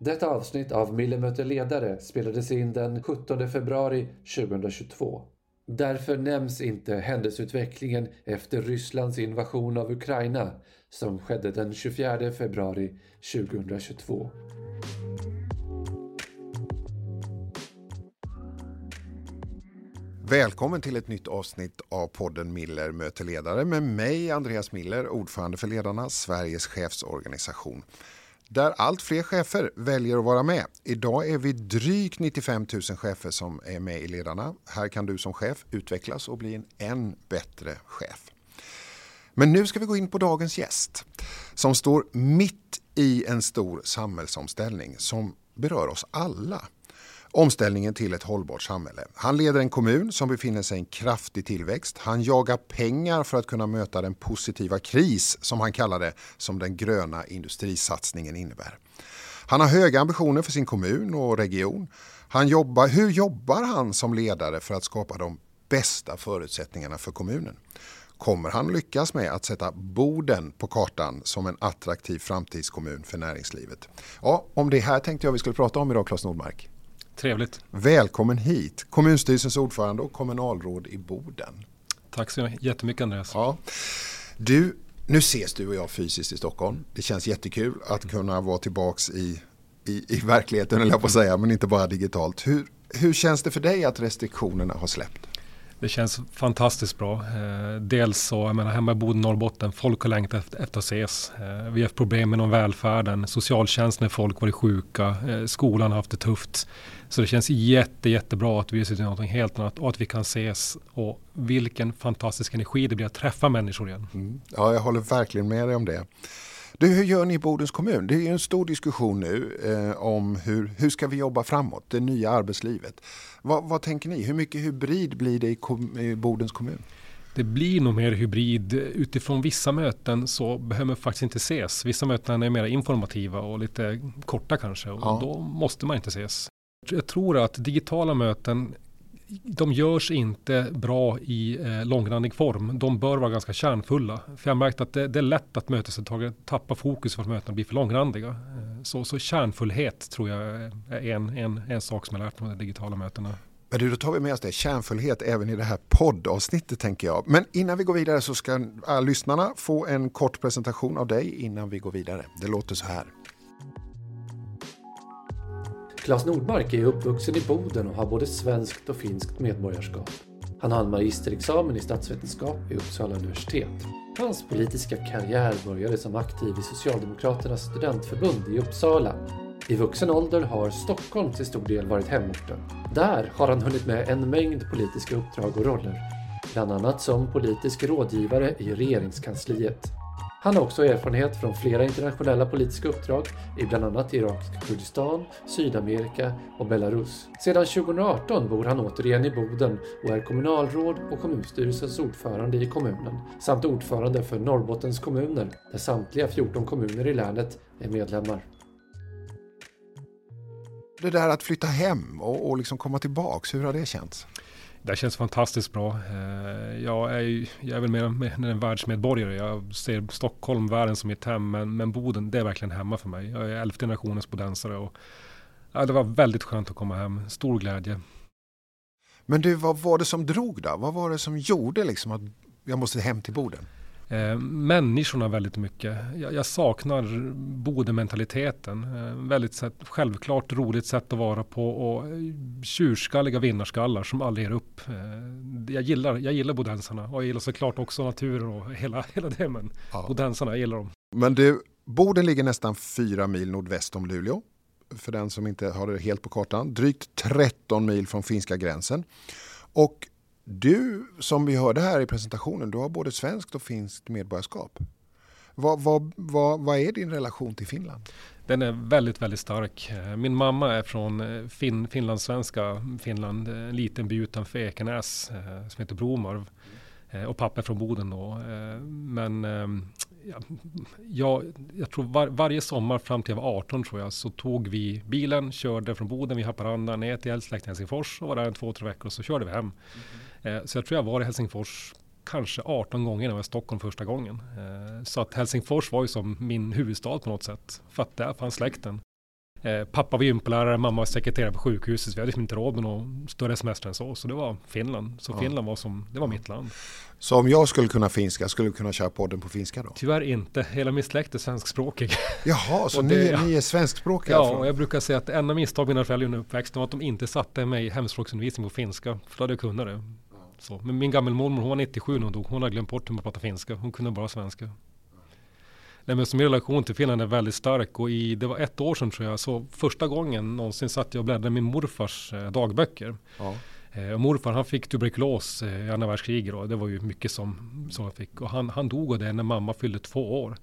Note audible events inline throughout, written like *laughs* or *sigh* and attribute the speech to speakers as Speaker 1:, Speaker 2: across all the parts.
Speaker 1: Detta avsnitt av Miller möter ledare spelades in den 17 februari 2022. Därför nämns inte händelseutvecklingen efter Rysslands invasion av Ukraina som skedde den 24 februari 2022.
Speaker 2: Välkommen till ett nytt avsnitt av podden Miller möter ledare med mig Andreas Miller, ordförande för Ledarna, Sveriges chefsorganisation. Där allt fler chefer väljer att vara med. Idag är vi drygt 95 000 chefer som är med i Ledarna. Här kan du som chef utvecklas och bli en än bättre chef. Men nu ska vi gå in på dagens gäst som står mitt i en stor samhällsomställning som berör oss alla omställningen till ett hållbart samhälle. Han leder en kommun som befinner sig i en kraftig tillväxt. Han jagar pengar för att kunna möta den positiva kris som han kallar det som den gröna industrisatsningen innebär. Han har höga ambitioner för sin kommun och region. Han jobbar, hur jobbar han som ledare för att skapa de bästa förutsättningarna för kommunen? Kommer han lyckas med att sätta Boden på kartan som en attraktiv framtidskommun för näringslivet? Ja, om det här tänkte jag vi skulle prata om idag, Claes Nordmark.
Speaker 3: Trevligt.
Speaker 2: Välkommen hit, kommunstyrelsens ordförande och kommunalråd i Boden.
Speaker 3: Tack så jättemycket Andreas.
Speaker 2: Ja. Du, nu ses du och jag fysiskt i Stockholm. Det känns jättekul att kunna vara tillbaks i, i, i verkligheten, eller jag på att säga, men inte bara digitalt. Hur, hur känns det för dig att restriktionerna har släppt?
Speaker 3: Det känns fantastiskt bra. Eh, dels så, jag menar hemma i Boden, Norrbotten, folk har längtat efter, efter att ses. Eh, vi har haft problem med välfärden, socialtjänsten när folk varit sjuka, eh, skolan har haft det tufft. Så det känns jätte, jättebra att vi sitter i något helt annat och att vi kan ses. Och vilken fantastisk energi det blir att träffa människor igen.
Speaker 2: Mm. Ja, jag håller verkligen med dig om det. Du, hur gör ni i Bodens kommun? Det är en stor diskussion nu eh, om hur, hur ska vi jobba framåt, det nya arbetslivet. Va, vad tänker ni? Hur mycket hybrid blir det i, kom, i Bodens kommun?
Speaker 3: Det blir nog mer hybrid. Utifrån vissa möten så behöver man faktiskt inte ses. Vissa möten är mer informativa och lite korta kanske och ja. då måste man inte ses. Jag tror att digitala möten de görs inte bra i eh, långrandig form. De bör vara ganska kärnfulla. För jag har märkt att det, det är lätt att mötesdeltagare tappar fokus för att mötena blir för långrandiga. Eh, så, så kärnfullhet tror jag är en, en, en sak som jag lärt mig av de digitala mötena.
Speaker 2: Men du, då tar vi med oss det, kärnfullhet även i det här poddavsnittet tänker jag. Men innan vi går vidare så ska lyssnarna få en kort presentation av dig innan vi går vidare. Det låter så här.
Speaker 1: Claes Nordmark är uppvuxen i Boden och har både svenskt och finskt medborgarskap. Han har en magisterexamen i statsvetenskap vid Uppsala universitet. Hans politiska karriär började som aktiv i Socialdemokraternas studentförbund i Uppsala. I vuxen ålder har Stockholm till stor del varit hemorten. Där har han hunnit med en mängd politiska uppdrag och roller. Bland annat som politisk rådgivare i regeringskansliet. Han har också erfarenhet från flera internationella politiska uppdrag i bland annat irakiska Kurdistan, Sydamerika och Belarus. Sedan 2018 bor han återigen i Boden och är kommunalråd och kommunstyrelsens ordförande i kommunen samt ordförande för Norrbottens kommuner där samtliga 14 kommuner i länet är medlemmar.
Speaker 2: Det där att flytta hem och, och liksom komma tillbaks, hur har det känts?
Speaker 3: Det känns fantastiskt bra. Eh, jag är, jag är väl mer en världsmedborgare. Jag ser Stockholm, världen som mitt hem. Men, men Boden, det är verkligen hemma för mig. Jag är elfte generationens bodensare. Och, ja, det var väldigt skönt att komma hem. Stor glädje.
Speaker 2: Men du, vad var det som drog då? Vad var det som gjorde liksom att jag måste hem till Boden?
Speaker 3: Eh, människorna väldigt mycket. Jag, jag saknar bodementaliteten. Eh, väldigt sätt, självklart roligt sätt att vara på och tjurskalliga vinnarskallar som aldrig ger upp. Eh, jag gillar, jag gillar bodensarna och jag gillar såklart också naturen och hela, *laughs* hela det. Men ja. bodensarna, jag gillar dem.
Speaker 2: Men du, Boden ligger nästan fyra mil nordväst om Luleå. För den som inte har det helt på kartan. Drygt 13 mil från finska gränsen. Och du, som vi hörde här i presentationen, du har både svenskt och finskt medborgarskap. Vad, vad, vad, vad är din relation till Finland?
Speaker 3: Den är väldigt, väldigt stark. Min mamma är från eh, fin, finlandssvenska Finland, en liten by utanför Ekenäs eh, som heter Bromarv. Eh, och pappa är från Boden då. Men ja, jag, jag tror var, varje sommar fram till jag var 18 tror jag så tog vi bilen, körde från Boden vid Haparanda ner till släkten Helsingfors och var där en två, tre veckor och så körde vi hem. Mm. Eh, så jag tror jag var i Helsingfors kanske 18 gånger när jag var i Stockholm första gången. Eh, så att Helsingfors var ju som min huvudstad på något sätt. För att där fanns släkten. Eh, pappa var gympalärare, mamma var sekreterare på sjukhuset. Vi hade liksom inte råd med någon större semester än så. Så det var Finland. Så ja. Finland var som, det var mitt land.
Speaker 2: Så om jag skulle kunna finska, skulle du kunna köra podden på finska då?
Speaker 3: Tyvärr inte. Hela min släkt är svenskspråkig.
Speaker 2: Jaha, *laughs* så det, ni, ja. ni är svenskspråkiga?
Speaker 3: Ja, och jag brukar säga att det enda misstag mina föräldrar under uppväxten var att de inte satte mig i hemspråksundervisning på finska. För då hade jag kunnat det. Så. Men min gammelmormor, hon var 97 när hon dog. Hon har glömt bort hur man pratar finska. Hon kunde bara svenska. Nej, men så min relation till Finland är väldigt stark och i, det var ett år sedan tror jag, så första gången någonsin satt jag och bläddrade i min morfars eh, dagböcker. Ja. Eh, och morfar han fick tuberkulos eh, i andra världskriget och det var ju mycket som, som han fick. Och han, han dog av det när mamma fyllde två år.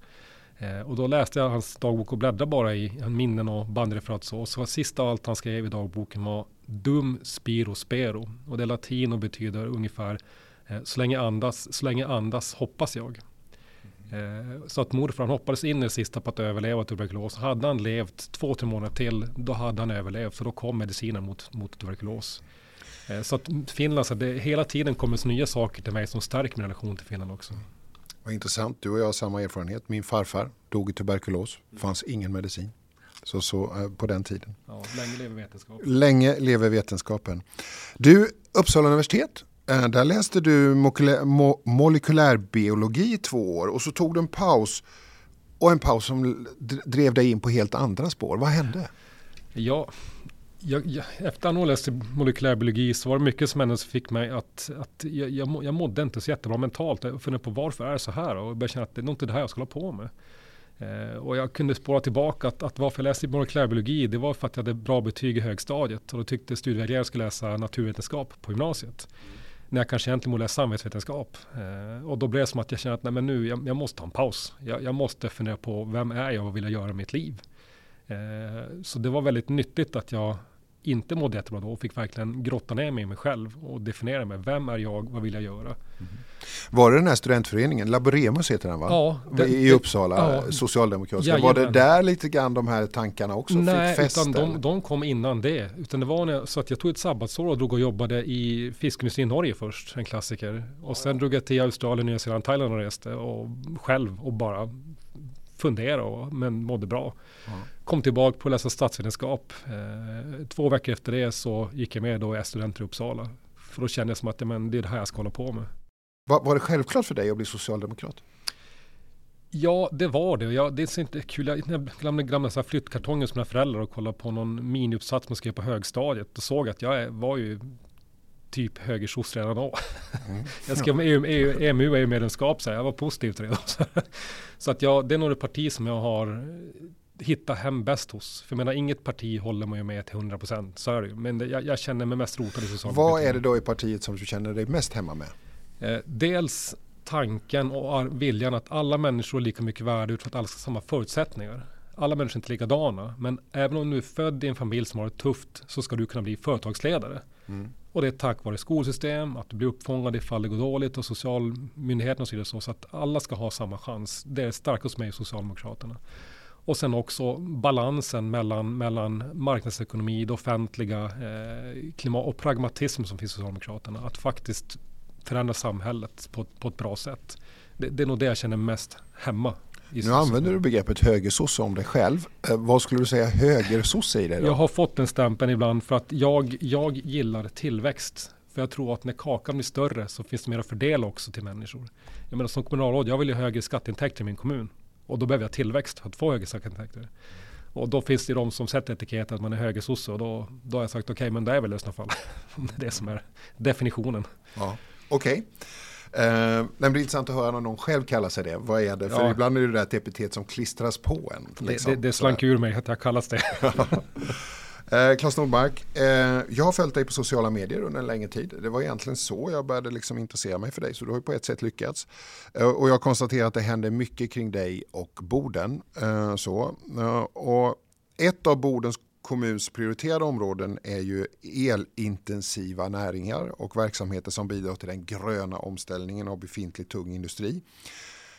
Speaker 3: Eh, och då läste jag hans dagbok och bläddrade bara i minnen och bandreferat så. Och så sista av allt han skrev i dagboken var Dum spiro spero. Och det är latin och betyder ungefär eh, så länge andas, så länge andas hoppas jag. Eh, så att morfar han hoppades in i det sista på att överleva tuberkulos. Hade han levt två, tre månader till, då hade han överlevt. För då kom medicinen mot, mot tuberkulos. Eh, så att Finland, så det hela tiden kommer nya saker till mig som stärker min relation till Finland också.
Speaker 2: Vad intressant, du och jag har samma erfarenhet. Min farfar dog i tuberkulos, det fanns ingen medicin. Så, så eh, på den tiden.
Speaker 3: Ja, länge lever vetenskapen.
Speaker 2: Länge lever vetenskapen. Du, Uppsala universitet, Eh, där läste du molekylärbiologi i två år och så tog du en paus. Och en paus som drev dig in på helt andra spår. Vad hände?
Speaker 3: Ja, jag, jag, efter att ha läst molekylärbiologi så var det mycket som hände som fick mig att, att jag, jag, jag mådde inte så jättebra mentalt. Jag funderade på varför är det så här och började känna att det är nog inte det här jag ska hålla på med. Eh, och jag kunde spåra tillbaka att, att varför jag läste molekylärbiologi det var för att jag hade bra betyg i högstadiet och då tyckte studievägledaren skulle läsa naturvetenskap på gymnasiet när jag kanske egentligen borde läsa samhällsvetenskap. Eh, och då blev det som att jag kände att nej, men nu, jag, jag måste ta en paus. Jag, jag, måste fundera på vem är jag och vad vill jag göra med mitt liv? Eh, så det var väldigt nyttigt att jag inte mådde jättebra då och fick verkligen grotta ner mig i mig själv och definiera mig. Vem är jag? Vad vill jag göra? Mm.
Speaker 2: Var det den här studentföreningen, Laboremus heter den va?
Speaker 3: Ja.
Speaker 2: Det, I Uppsala, ja, socialdemokratiska. var det där lite grann de här tankarna också
Speaker 3: Nej, fick fäste? utan de, de, kom innan det. Utan det var när, så att jag tog ett sabbatsår och drog och jobbade i fiskindustrin i Norge först, en klassiker. Och sen drog jag till Australien, Nya Zeeland, Thailand och reste och själv och bara fundera och, men mådde bra. Mm. Kom tillbaka på att läsa statsvetenskap. Eh, två veckor efter det så gick jag med då i studenter i Uppsala. För då kände jag som att men det är det här jag ska hålla på med.
Speaker 2: Var, var det självklart för dig att bli socialdemokrat?
Speaker 3: Ja, det var det. Jag, det är inte kul. Jag glömde gamla så flyttkartonger som mina föräldrar och kollade på någon miniuppsats man skrev på högstadiet och såg att jag var ju typ högersoc redan då. Mm. *laughs* jag skrev EU, EU, EMU, EU-medlemskap, så jag var positiv till det. *laughs* så att jag, det är nog det parti som jag har hittat hem bäst hos. För jag menar, inget parti håller man ju med till 100 procent, så är det ju. Men det, jag, jag, känner mig mest rotad i
Speaker 2: socialdemokratin. Vad är det då i partiet som du känner dig mest hemma med?
Speaker 3: Eh, dels tanken och viljan att alla människor är lika mycket värde utifrån att alla ska ha samma förutsättningar. Alla människor är inte likadana, men även om du är född i en familj som har det tufft så ska du kunna bli företagsledare. Mm. Och det är tack vare skolsystem, att du blir uppfångad ifall det går dåligt och socialmyndigheterna och så vidare. Så, att alla ska ha samma chans. Det är starkt hos mig Socialdemokraterna. Och sen också balansen mellan, mellan marknadsekonomi, det offentliga, eh, klimat och pragmatism som finns hos Socialdemokraterna. Att faktiskt förändra samhället på, på ett bra sätt. Det, det är nog det jag känner mest hemma
Speaker 2: nu använder du begreppet högersosse om dig själv. Eh, vad skulle du säga högersosse i det då?
Speaker 3: Jag har fått den stämpeln ibland för att jag, jag gillar tillväxt. För jag tror att när kakan blir större så finns det mer att fördela också till människor. Jag menar som kommunalråd, jag vill ju högre skatteintäkter i min kommun. Och då behöver jag tillväxt för att få högre skatteintäkter. Och då finns det de som sätter etiketten att man är högersosse och då, då har jag sagt okej okay, men det är väl i så fall. *laughs* det är det som är definitionen.
Speaker 2: Ja, Okej. Okay. Eh, det blir intressant att höra när någon själv kallar sig det. Vad är det? För ja. ibland är det där ett epitet som klistras på en.
Speaker 3: Liksom. Det, det, det slank ur mig att jag kallas det. *laughs* *laughs*
Speaker 2: eh, Claes Nordmark, eh, jag har följt dig på sociala medier under en längre tid. Det var egentligen så jag började liksom intressera mig för dig. Så du har på ett sätt lyckats. Eh, och jag konstaterar att det händer mycket kring dig och Boden. Eh, så. Eh, och ett av Bodens kommuns prioriterade områden är ju elintensiva näringar och verksamheter som bidrar till den gröna omställningen av befintlig tung industri.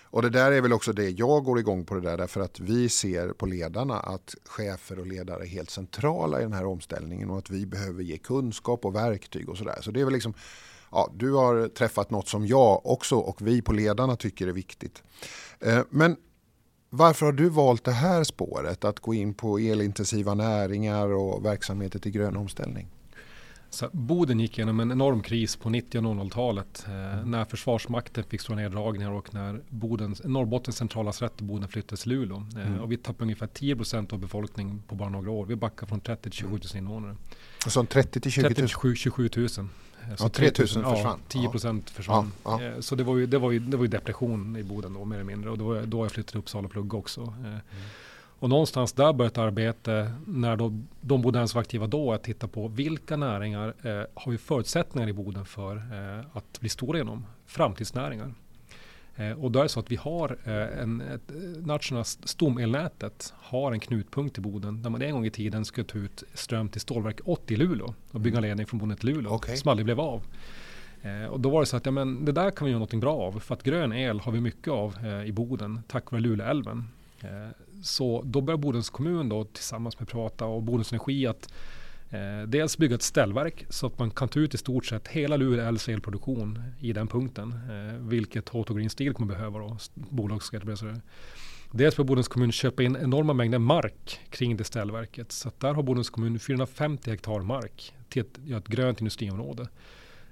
Speaker 2: Och det där är väl också det jag går igång på det där därför att vi ser på ledarna att chefer och ledare är helt centrala i den här omställningen och att vi behöver ge kunskap och verktyg och sådär. Så det är väl liksom, ja, du har träffat något som jag också och vi på ledarna tycker är viktigt. Eh, men Varför har du valt det här spåret, att gå in på elintensiva näringar och verksamheter till grön omställning?
Speaker 3: Så Boden gick igenom en enorm kris på 90 och 00-talet eh, när Försvarsmakten fick stora neddragningar och när Bodens, Norrbottens till Boden flyttades till Luleå. Eh, mm. och vi tappade ungefär 10 procent av befolkningen på bara några år. Vi backade från 30 till 27 000 invånare.
Speaker 2: Så 30 till 20 000? 30
Speaker 3: till 27 000. Så
Speaker 2: ja, 3 000 försvann?
Speaker 3: Ja, 10 procent ja. försvann. Ja, ja. Eh, så det var, ju, det, var ju, det var ju depression i Boden då mer eller mindre. Och det var då jag flyttade till Uppsala och pluggade också. Eh, mm. Och någonstans där började ett arbete när då, de Bodens var aktiva då att titta på vilka näringar eh, har vi förutsättningar i Boden för eh, att bli stora inom? Framtidsnäringar. Eh, och då är det så att vi har eh, en, ett nationella stomelnätet har en knutpunkt i Boden där man en gång i tiden skulle ta ut ström till stålverk 80 i Luleå och bygga mm. ledning från Boden till Luleå okay. som aldrig blev av. Eh, och då var det så att ja, men det där kan vi göra någonting bra av för att grön el har vi mycket av eh, i Boden tack vare Luleälven. Eh, så då börjar Bodens kommun då tillsammans med privata och Bodens Energi att eh, dels bygga ett ställverk så att man kan ta ut i stort sett hela Luleå älvs elproduktion i den punkten. Eh, vilket Hoto Green Steel kommer behöva då, bolag ska etablera Dels bör Bodens kommun köpa in enorma mängder mark kring det ställverket. Så där har Bodens kommun 450 hektar mark till ett, ja, ett grönt industriområde.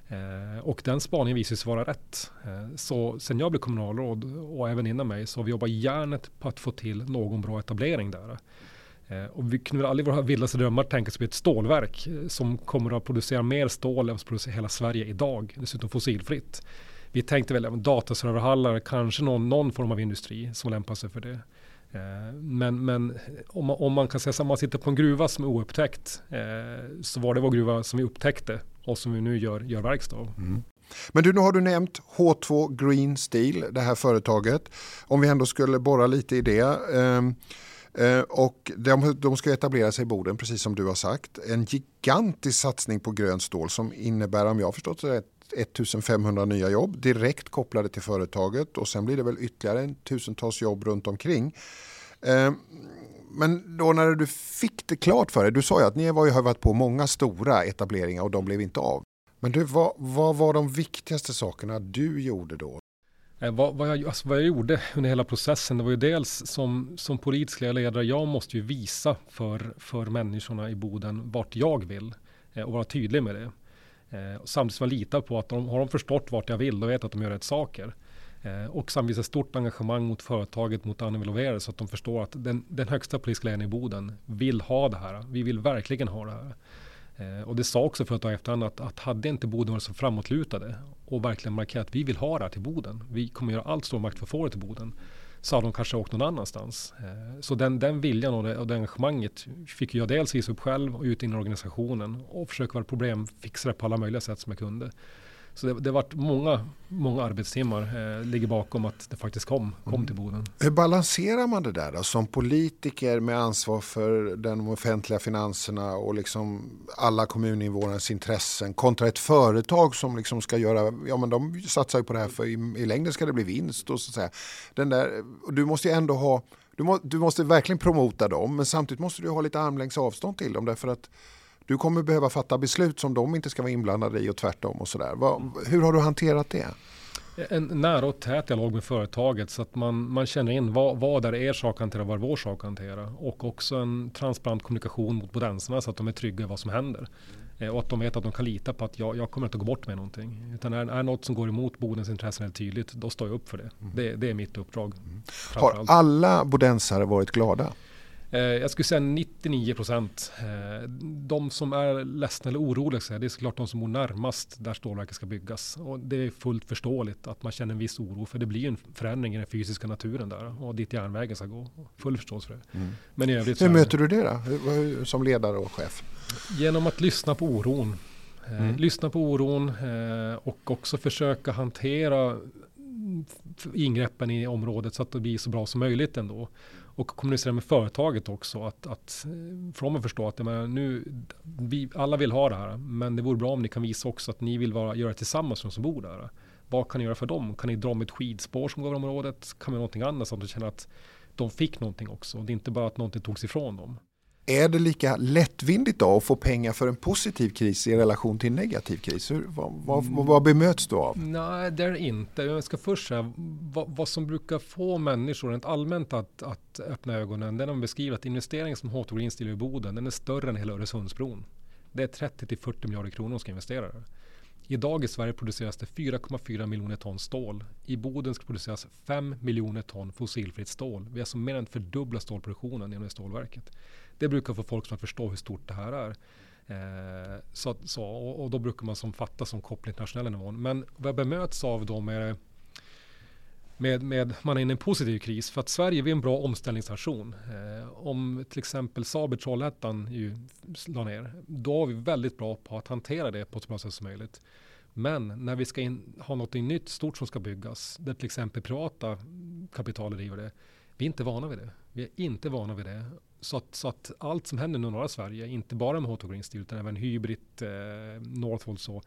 Speaker 3: Eh, och den spaningen visade sig vara rätt. Eh, så sen jag blev kommunalråd och även innan mig så har vi jobbat järnet på att få till någon bra etablering där. Eh, och vi kunde väl aldrig i våra vildaste drömmar tänka oss ett stålverk eh, som kommer att producera mer stål än vad producerar hela Sverige idag. Dessutom fossilfritt. Vi tänkte väl även dataserverhallar, kanske någon, någon form av industri som lämpar sig för det. Eh, men, men om, man, om man kan säga att man sitter på en gruva som är oupptäckt eh, så var det vår gruva som vi upptäckte och som vi nu gör, gör verkstad av. Mm.
Speaker 2: Men du, nu har du nämnt H2 Green Steel, det här företaget. Om vi ändå skulle borra lite i det. Ehm, eh, och de, de ska etablera sig i Boden, precis som du har sagt. En gigantisk satsning på grönt stål som innebär, om jag har förstått det rätt, 1500 nya jobb direkt kopplade till företaget och sen blir det väl ytterligare en tusentals jobb runt omkring. Ehm, men då när du fick det klart för dig, du sa ju att ni var ju, har varit på många stora etableringar och de blev inte av. Men du, vad, vad var de viktigaste sakerna du gjorde då?
Speaker 3: Eh, vad, vad, jag, alltså vad jag gjorde under hela processen, det var ju dels som, som politisk ledare, jag måste ju visa för, för människorna i Boden vart jag vill eh, och vara tydlig med det. Eh, samtidigt som jag litar på att de, har de förstått vart jag vill, då vet att de gör rätt saker. Eh, och sen ett stort engagemang mot företaget, mot Annie Velovere, så att de förstår att den, den högsta politiska ledningen i Boden vill ha det här. Vi vill verkligen ha det här. Eh, och det sa också företag efterhand att, att hade inte Boden varit så framåtlutade och verkligen markerat att vi vill ha det här till Boden. Vi kommer göra allt stor makt för att få det till Boden. Så hade de kanske åkt någon annanstans. Eh, så den, den viljan och det, och det engagemanget fick jag dels visa upp själv och ut i organisationen och försöka vara problemfixare på alla möjliga sätt som jag kunde. Så det, det har varit många, många arbetstimmar eh, ligger bakom att det faktiskt kom, kom mm. till Boden.
Speaker 2: Hur balanserar man det där då, som politiker med ansvar för de offentliga finanserna och liksom alla kommuninvånares intressen kontra ett företag som liksom ska göra, ja men de satsar ju på det här för i, i längden ska det bli vinst och så att säga. Den där, du måste ju ändå ha du, må, du måste verkligen promota dem men samtidigt måste du ha lite armlängds avstånd till dem därför att du kommer behöva fatta beslut som de inte ska vara inblandade i och tvärtom. och sådär. Hur har du hanterat det?
Speaker 3: En nära och tät dialog med företaget så att man, man känner in vad, vad är er sak att hantera, vad är vår sak att hantera. Och också en transparent kommunikation mot bodensarna så att de är trygga i vad som händer. Eh, och att de vet att de kan lita på att jag, jag kommer inte att gå bort med någonting. Utan är, är något som går emot Bodens intressen helt tydligt, då står jag upp för det. Mm. Det, det, är mitt uppdrag. Mm.
Speaker 2: Har alla bodensare varit glada?
Speaker 3: Eh, jag skulle säga 99 procent. Eh, de som är ledsna eller oroliga, det är såklart de som bor närmast där stålverket ska byggas. Och det är fullt förståeligt att man känner en viss oro, för det blir en förändring i den fysiska naturen där och dit järnvägen ska gå. Full förståelse för det. Mm.
Speaker 2: Men i övrigt Hur möter du det då, som ledare och chef?
Speaker 3: Genom att lyssna på oron. Eh, mm. Lyssna på oron och också försöka hantera ingreppen i området så att det blir så bra som möjligt ändå och kommunicera med företaget också. Att, att eh, för dem att förstå att menar, nu, vi, alla vill ha det här, men det vore bra om ni kan visa också att ni vill vara, göra det tillsammans med de som bor där. Vad kan ni göra för dem? Kan ni dra med ett skidspår som går över området? Kan vi göra någonting annat så att de känner att de fick någonting också? Det är inte bara att någonting togs ifrån dem
Speaker 2: är det lika lättvindigt då att få pengar för en positiv kris i relation till en negativ kris? Hur, vad, vad, mm. vad bemöts du av?
Speaker 3: Nej, det är det inte. Jag ska först säga vad, vad, som brukar få människor rent allmänt att, att öppna ögonen. Det är när man beskriver att investeringen som H2 Green Steel i Boden, den är större än hela Öresundsbron. Det är 30 till 40 miljarder kronor som ska investera där. Idag i Sverige produceras det 4,4 miljoner ton stål. I Boden ska produceras 5 miljoner ton fossilfritt stål. Vi har alltså mer än fördubblat stålproduktionen genom det stålverket. Det brukar få folk att förstå hur stort det här är. Eh, så, så, och, och, då brukar man som fatta som koppling till internationella nivån. Men vad jag bemöts av då med, med, med, man är inne i en positiv kris. För att Sverige vi är en bra omställningsnation. Eh, om till exempel Saab i Trollhättan ju la ner, då är vi väldigt bra på att hantera det på ett så bra sätt som möjligt. Men när vi ska in, ha något nytt stort som ska byggas, där till exempel privata kapital driver det, vi är inte vana vid det. Vi är inte vana vid det. Så att, så att allt som händer i norra Sverige, inte bara med H2 Green Steel, utan även Hybrid, eh, Northvolt så,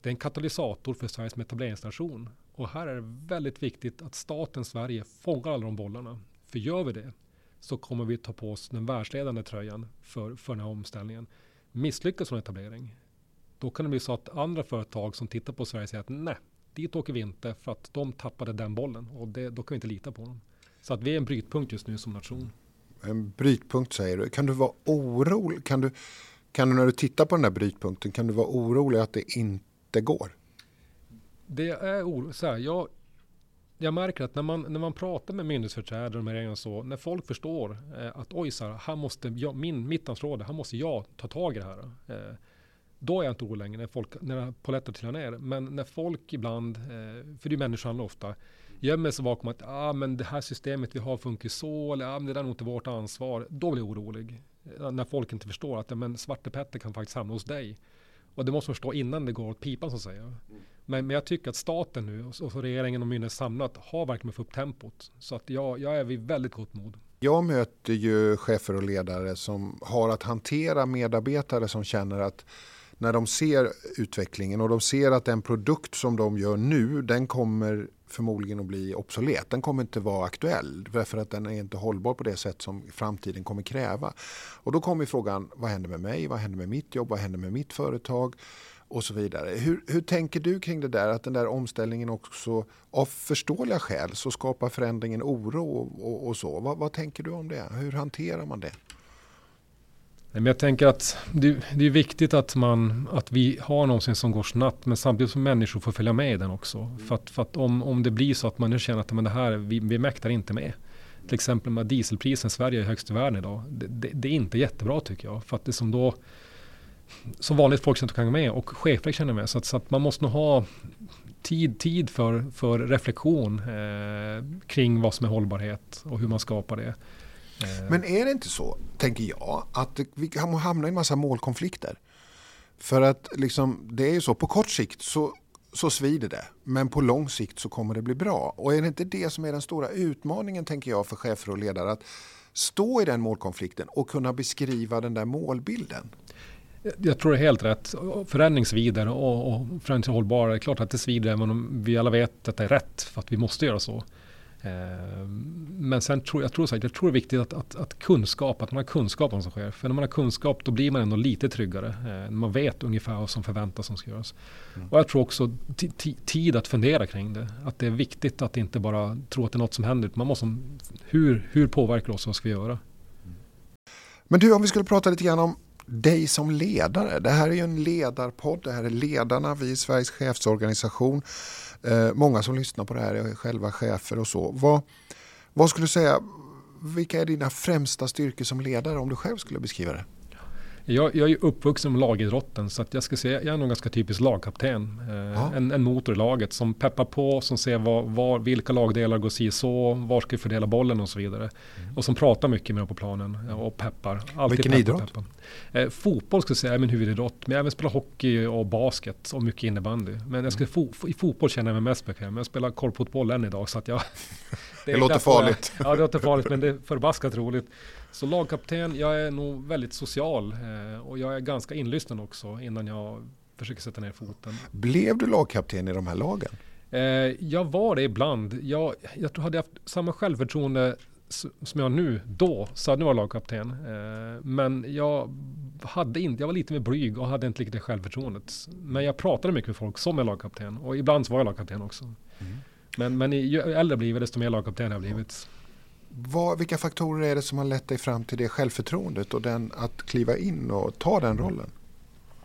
Speaker 3: det är en katalysator för Sverige som etableringsnation. Och här är det väldigt viktigt att staten Sverige fångar alla de bollarna. För gör vi det så kommer vi ta på oss den världsledande tröjan för, för den här omställningen. Misslyckas en etablering, då kan det bli så att andra företag som tittar på Sverige säger att nej, dit åker vi inte för att de tappade den bollen och det, då kan vi inte lita på dem. Så att vi är en brytpunkt just nu som nation.
Speaker 2: En brytpunkt säger du. Kan du vara orolig? Kan du, kan du när du tittar på den här brytpunkten, kan du vara orolig att det inte går?
Speaker 3: Det är oroligt. jag, jag märker att när man, när man pratar med myndighetsföreträdare och regeringen så, när folk förstår eh, att oj, så här, här måste jag, min, mitt ansvar, här måste jag ta tag i det här. Eh, då är jag inte orolig längre när, folk, när polletter trillar ner. Men när folk ibland, eh, för det är människan ofta, gömmer sig bakom att ah, men det här systemet vi har funkar så, eller ah, men det där är nog inte vårt ansvar. Då blir jag orolig. Eh, när folk inte förstår att men Svarte Petter kan faktiskt hamna hos dig. Och det måste man förstå innan det går åt pipan så att säga. Men, men jag tycker att staten nu, och, och regeringen och myndigheterna samlat, har verkligen fått upp tempot. Så att jag, jag är vid väldigt gott mod.
Speaker 2: Jag möter ju chefer och ledare som har att hantera medarbetare som känner att när de ser utvecklingen och de ser att den produkt som de gör nu, den kommer förmodligen att bli obsolet. Den kommer inte vara aktuell därför att den är inte hållbar på det sätt som framtiden kommer kräva. Och då kommer frågan, vad händer med mig? Vad händer med mitt jobb? Vad händer med mitt företag? Och så vidare. Hur, hur tänker du kring det där att den där omställningen också av förståeliga skäl så skapar förändringen oro och, och, och så. Vad, vad tänker du om det? Hur hanterar man det?
Speaker 3: Men jag tänker att det, det, är viktigt att, man, att vi har någonting som går snabbt men samtidigt som människor får följa med i den också. Mm. För att, för att om, om det blir så att man nu känner att men det här, vi, vi mäktar inte med. Till exempel med dieselprisen i Sverige är högst i världen idag. Det, det, det, är inte jättebra tycker jag. För att det som då som vanligt folk inte kan med och chefer känner med. Så att, så att man måste nog ha tid, tid för, för reflektion eh, kring vad som är hållbarhet och hur man skapar det.
Speaker 2: Eh. Men är det inte så, tänker jag, att vi hamnar i en massa målkonflikter? För att liksom, det är ju så, på kort sikt så, så svider det. Men på lång sikt så kommer det bli bra. Och är det inte det som är den stora utmaningen, tänker jag, för chefer och ledare? Att stå i den målkonflikten och kunna beskriva den där målbilden.
Speaker 3: Jag tror det är helt rätt. Förändring svider och, och förändring hållbar. Det är klart att det svider om vi alla vet att det är rätt för att vi måste göra så. Eh, men sen tror jag, tror, jag tror det är viktigt att, att, att, kunskap, att man har kunskap om vad som sker. För när man har kunskap då blir man ändå lite tryggare. Eh, man vet ungefär vad som förväntas som ska göras. Mm. Och jag tror också tid att fundera kring det. Att det är viktigt att inte bara tro att det är något som händer. Man måste, hur, hur påverkar det oss? Vad ska vi göra?
Speaker 2: Men du, om vi skulle prata lite grann om dig som ledare. Det här är ju en ledarpodd. Det här är ledarna, vi är Sveriges chefsorganisation. Eh, många som lyssnar på det här är själva chefer och så. Vad, vad skulle du säga, vilka är dina främsta styrkor som ledare om du själv skulle beskriva det?
Speaker 3: Jag, jag är uppvuxen med lagidrotten så att jag ska säga jag är nog ganska typisk lagkapten. Eh, en, en, motor i laget som peppar på, som ser var, var, vilka lagdelar går si så, var ska vi fördela bollen och så vidare. Mm. Och som pratar mycket med på planen och peppar.
Speaker 2: Alltid Vilken peppar, idrott? Peppar.
Speaker 3: Eh, fotboll ska jag säga är min huvudidrott, men jag även spelar hockey och basket och mycket innebandy. Men jag ska, mm. fo, i fotboll känner jag mig mest bekväm. Jag spelar korpfotboll än idag så att jag... *laughs*
Speaker 2: det, det låter farligt.
Speaker 3: Jag, ja, det låter farligt men det är förbaskat roligt. Så lagkapten, jag är nog väldigt social eh, och jag är ganska inlyssnad också innan jag försöker sätta ner foten.
Speaker 2: Blev du lagkapten i de här lagen?
Speaker 3: Eh, jag var det ibland. Jag, jag hade haft samma självförtroende som jag nu, då, så hade jag varit lagkapten. Eh, men jag hade inte, jag var lite mer blyg och hade inte riktigt det självförtroendet. Men jag pratade mycket med folk som är lagkapten och ibland så var jag lagkapten också. Mm. Men, men ju äldre jag blivit, desto mer lagkapten har jag blivit.
Speaker 2: Vad, vilka faktorer är det som har lett dig fram till det självförtroendet och den, att kliva in och ta den rollen?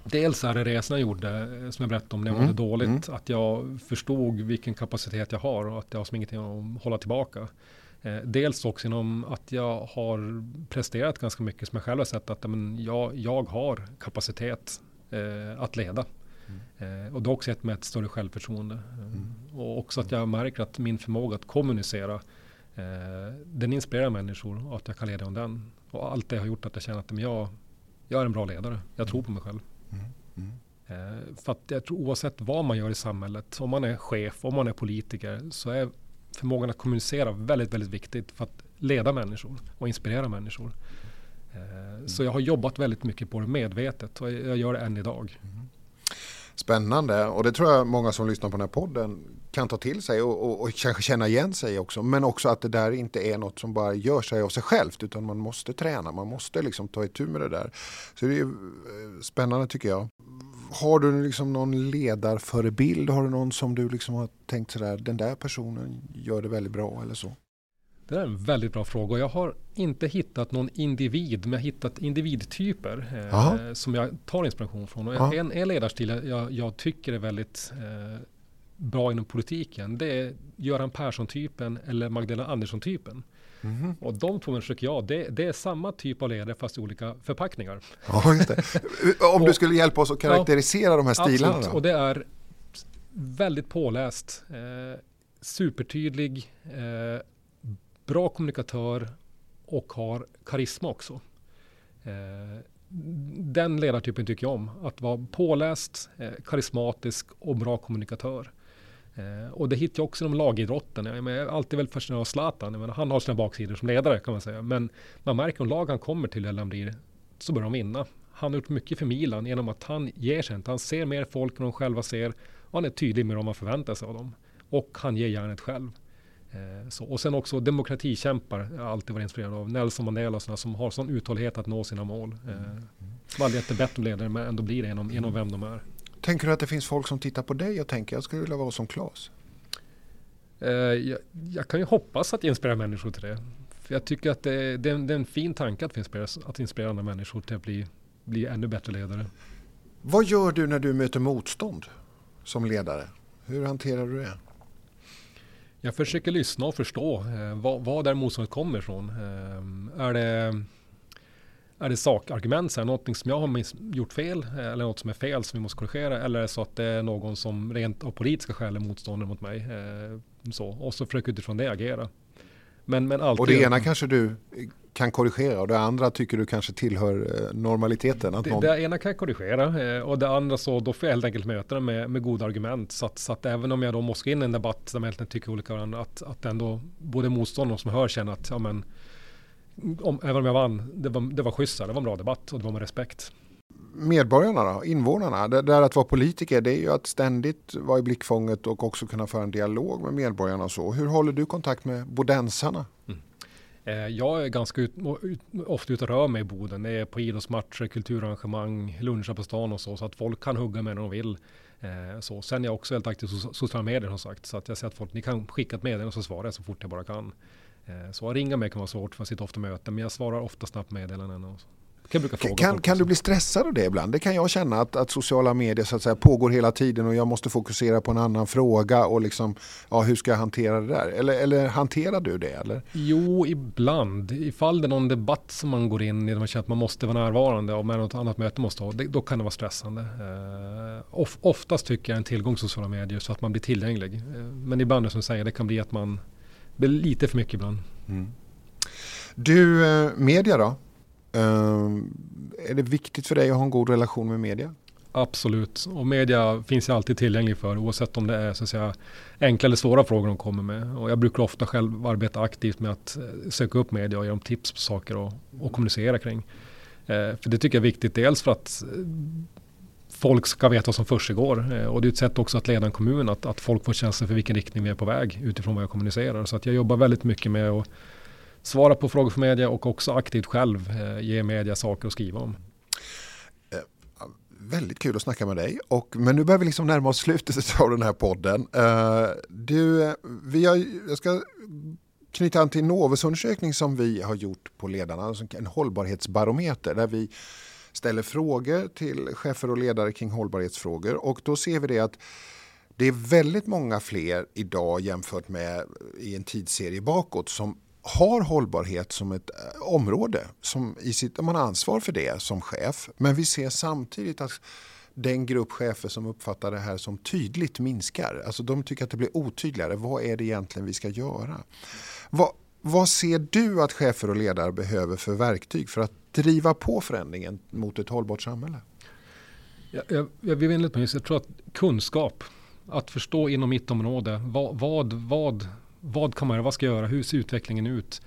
Speaker 3: Dels är det resan jag gjorde, eh, som jag berättade om när jag mm. mådde dåligt, mm. att jag förstod vilken kapacitet jag har och att jag har som ingenting att hålla tillbaka. Eh, dels också genom att jag har presterat ganska mycket som jag själv har sett att men, jag, jag har kapacitet eh, att leda. Mm. Eh, och det har också gett mig ett större självförtroende. Mm. Och också att jag märker att min förmåga att kommunicera den inspirerar människor och att jag kan leda om den. Och allt det har gjort att jag känner att men jag, jag är en bra ledare. Jag tror på mig själv. Mm. mm. Eh, för att jag tror oavsett vad man gör i samhället, om man är chef, om man är politiker, så är förmågan att kommunicera väldigt, väldigt viktigt för att leda människor och inspirera människor. Mm. Så jag har jobbat väldigt mycket på det medvetet och jag gör det än idag. Mm.
Speaker 2: Spännande och det tror jag många som lyssnar på den här podden kan ta till sig och, och, och kanske känna igen sig också. Men också att det där inte är något som bara gör sig av sig självt utan man måste träna, man måste liksom ta itu med det där. Så det är eh, spännande tycker jag. Har du liksom någon ledarförebild? Har du någon som du liksom har tänkt sådär, den där personen gör det väldigt bra eller så?
Speaker 3: Det är en väldigt bra fråga och jag har inte hittat någon individ, men jag har hittat individtyper eh, som jag tar inspiration från. Och en, en ledarstil jag, jag tycker är väldigt eh, bra inom politiken, det är Göran Persson-typen eller Magdalena Andersson-typen. Mm. Och de två människor jag, det, det, är samma typ av ledare fast i olika förpackningar.
Speaker 2: Ja, just det. *laughs* Om du skulle hjälpa oss att karaktärisera ja, de här stilarna. Absolut,
Speaker 3: och det är väldigt påläst, eh, supertydlig, eh, bra kommunikatör och har karisma också. Eh, den ledartypen tycker jag om. Att vara påläst, eh, karismatisk och bra kommunikatör. Eh, och det hittar jag också inom lagidrotten. Jag, är alltid väldigt fascinerad av Zlatan. Menar, han har sina baksidor som ledare kan man säga. Men man märker om lag han kommer till eller han blir så börjar de vinna. Han har gjort mycket för Milan genom att han ger sig inte. Han ser mer folk än de själva ser. Och han är tydlig med vad man förväntar sig av dem. Och han ger järnet själv. Eh, så, och sen också demokratikämpar. Jag har alltid varit inspirerad av Nelson Mandela och sådana som har sån uthållighet att nå sina mål. Eh, mm. De aldrig jättebättre ledare men ändå blir det genom, genom vem de är.
Speaker 2: Tänker du att det finns folk som tittar på dig och tänker jag skulle vilja vara som Claes?
Speaker 3: Eh, jag, jag, kan ju hoppas att inspirera människor till det. För jag tycker att det, det, är en, det är en fin tanke att inspirera, att inspirera andra människor till att bli, bli ännu bättre ledare.
Speaker 2: Vad gör du när du möter motstånd som ledare? Hur hanterar du det?
Speaker 3: Jag försöker lyssna och förstå eh, vad, vad där motståndet kommer ifrån. Eh, är det är det sakargument, så här, någonting som jag har gjort fel eh, eller något som är fel som vi måste korrigera eller är det så att det är någon som rent av politiska skäl är motståndare mot mig. Eh, så. Och så försöker utifrån det agera.
Speaker 2: Men, men alltid, och det ena kanske du kan korrigera och det andra tycker du kanske tillhör eh, normaliteten? Att
Speaker 3: det, någon... det ena kan jag korrigera eh, och det andra så då får jag helt enkelt möta det med, med goda argument. Så att, så att även om jag då måste in i en debatt där man egentligen tycker olika varandra att, att ändå både motståndare som hör känner att ja, men, om, även om jag vann, det var, det var schysst, det var en bra debatt och det var med respekt.
Speaker 2: Medborgarna då, invånarna, det där att vara politiker det är ju att ständigt vara i blickfånget och också kunna föra en dialog med medborgarna och så. Hur håller du kontakt med bodensarna? Mm.
Speaker 3: Eh, jag är ganska ut, ofta ute och rör mig i Boden. Det är på idrottsmatcher, kulturarrangemang, luncher på stan och så. Så att folk kan hugga med när de vill. Eh, så. Sen är jag också väldigt aktiv i sociala medier som sagt. Så att jag säger att folk, ni kan skicka ett meddelande och så svarar jag så fort jag bara kan. Eh, så att ringa mig kan vara svårt för jag sitter ofta i möten men jag svarar ofta snabbt meddelanden. Och
Speaker 2: kan, kan, kan, kan du bli stressad av det ibland? Det kan jag känna att, att sociala medier så att säga, pågår hela tiden och jag måste fokusera på en annan fråga och liksom, ja, hur ska jag hantera det där? Eller, eller hanterar du det? Eller?
Speaker 3: Jo, ibland. Ifall det är någon debatt som man går in i där man känner att man måste vara närvarande och med något annat möte måste ha, det, då kan det vara stressande. Uh, of, oftast tycker jag en tillgång till sociala medier så att man blir tillgänglig. Uh, men ibland, som du säger, det kan bli att man blir lite för mycket ibland. Mm.
Speaker 2: Du, eh, media då? Ehm, är det viktigt för dig att ha en god relation med media?
Speaker 3: Absolut, och media finns ju alltid tillgänglig för oavsett om det är så att säga, enkla eller svåra frågor de kommer med. Och jag brukar ofta själv arbeta aktivt med att eh, söka upp media och ge dem tips på saker och, och kommunicera kring. Eh, för det tycker jag är viktigt, dels för att eh, folk ska veta vad som försiggår. Eh, och det är ett sätt också att leda en kommun, att, att folk får känsla för vilken riktning vi är på väg utifrån vad jag kommunicerar. Så att jag jobbar väldigt mycket med att svara på frågor från media och också aktivt själv eh, ge media saker att skriva om.
Speaker 2: Eh, väldigt kul att snacka med dig. Och, men nu börjar vi liksom närma oss slutet *laughs* av den här podden. Uh, du, vi har, jag ska knyta an till Novus undersökning som vi har gjort på ledarna, en hållbarhetsbarometer där vi ställer frågor till chefer och ledare kring hållbarhetsfrågor och då ser vi det att det är väldigt många fler idag jämfört med i en tidsserie bakåt som har hållbarhet som ett eh, område, som i sitt, man har ansvar för det som chef. Men vi ser samtidigt att den grupp chefer som uppfattar det här som tydligt minskar. Alltså de tycker att det blir otydligare. Vad är det egentligen vi ska göra? Vad, vad ser du att chefer och ledare behöver för verktyg för att driva på förändringen mot ett hållbart samhälle?
Speaker 3: Jag, jag, jag vill jag tror att kunskap, att förstå inom mitt område, vad, vad, vad, vad kan man göra, vad ska jag göra, hur ser utvecklingen ut?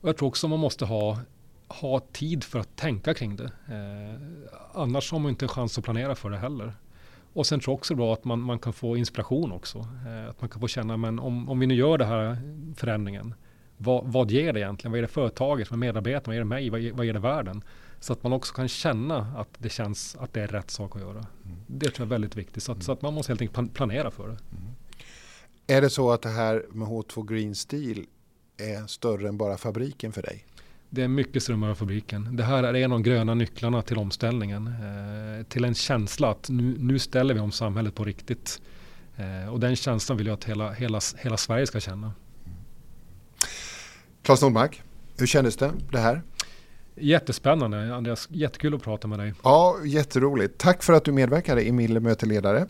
Speaker 3: Och jag tror också man måste ha, ha tid för att tänka kring det. Eh, annars har man inte en chans att planera för det heller. Och sen tror jag också bra att man, man kan få inspiration också. Eh, att man kan få känna, men om, om vi nu gör den här förändringen, vad, vad ger det egentligen? Vad är det företaget, vad medarbetarna, vad är det mig, vad, vad är det världen? Så att man också kan känna att det känns att det är rätt sak att göra. Mm. Det tror jag är väldigt viktigt. Så att, mm. så att, man måste helt enkelt planera för det. Mm.
Speaker 2: Är det så att det här med H2 Green Steel är större än bara fabriken för dig?
Speaker 3: Det är mycket större än bara fabriken. Det här är en av de gröna nycklarna till omställningen. Eh, till en känsla att nu, nu ställer vi om samhället på riktigt. Eh, och den känslan vill jag att hela, hela, hela Sverige ska känna.
Speaker 2: Claes Nordmark, hur kändes det, det här?
Speaker 3: Jättespännande Andreas, jättekul att prata med dig.
Speaker 2: Ja, jätteroligt. Tack för att du medverkade i Mille möteledare.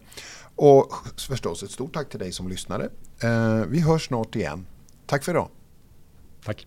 Speaker 2: Och förstås ett stort tack till dig som lyssnade. Eh, vi hörs snart igen. Tack för idag.
Speaker 3: Tack.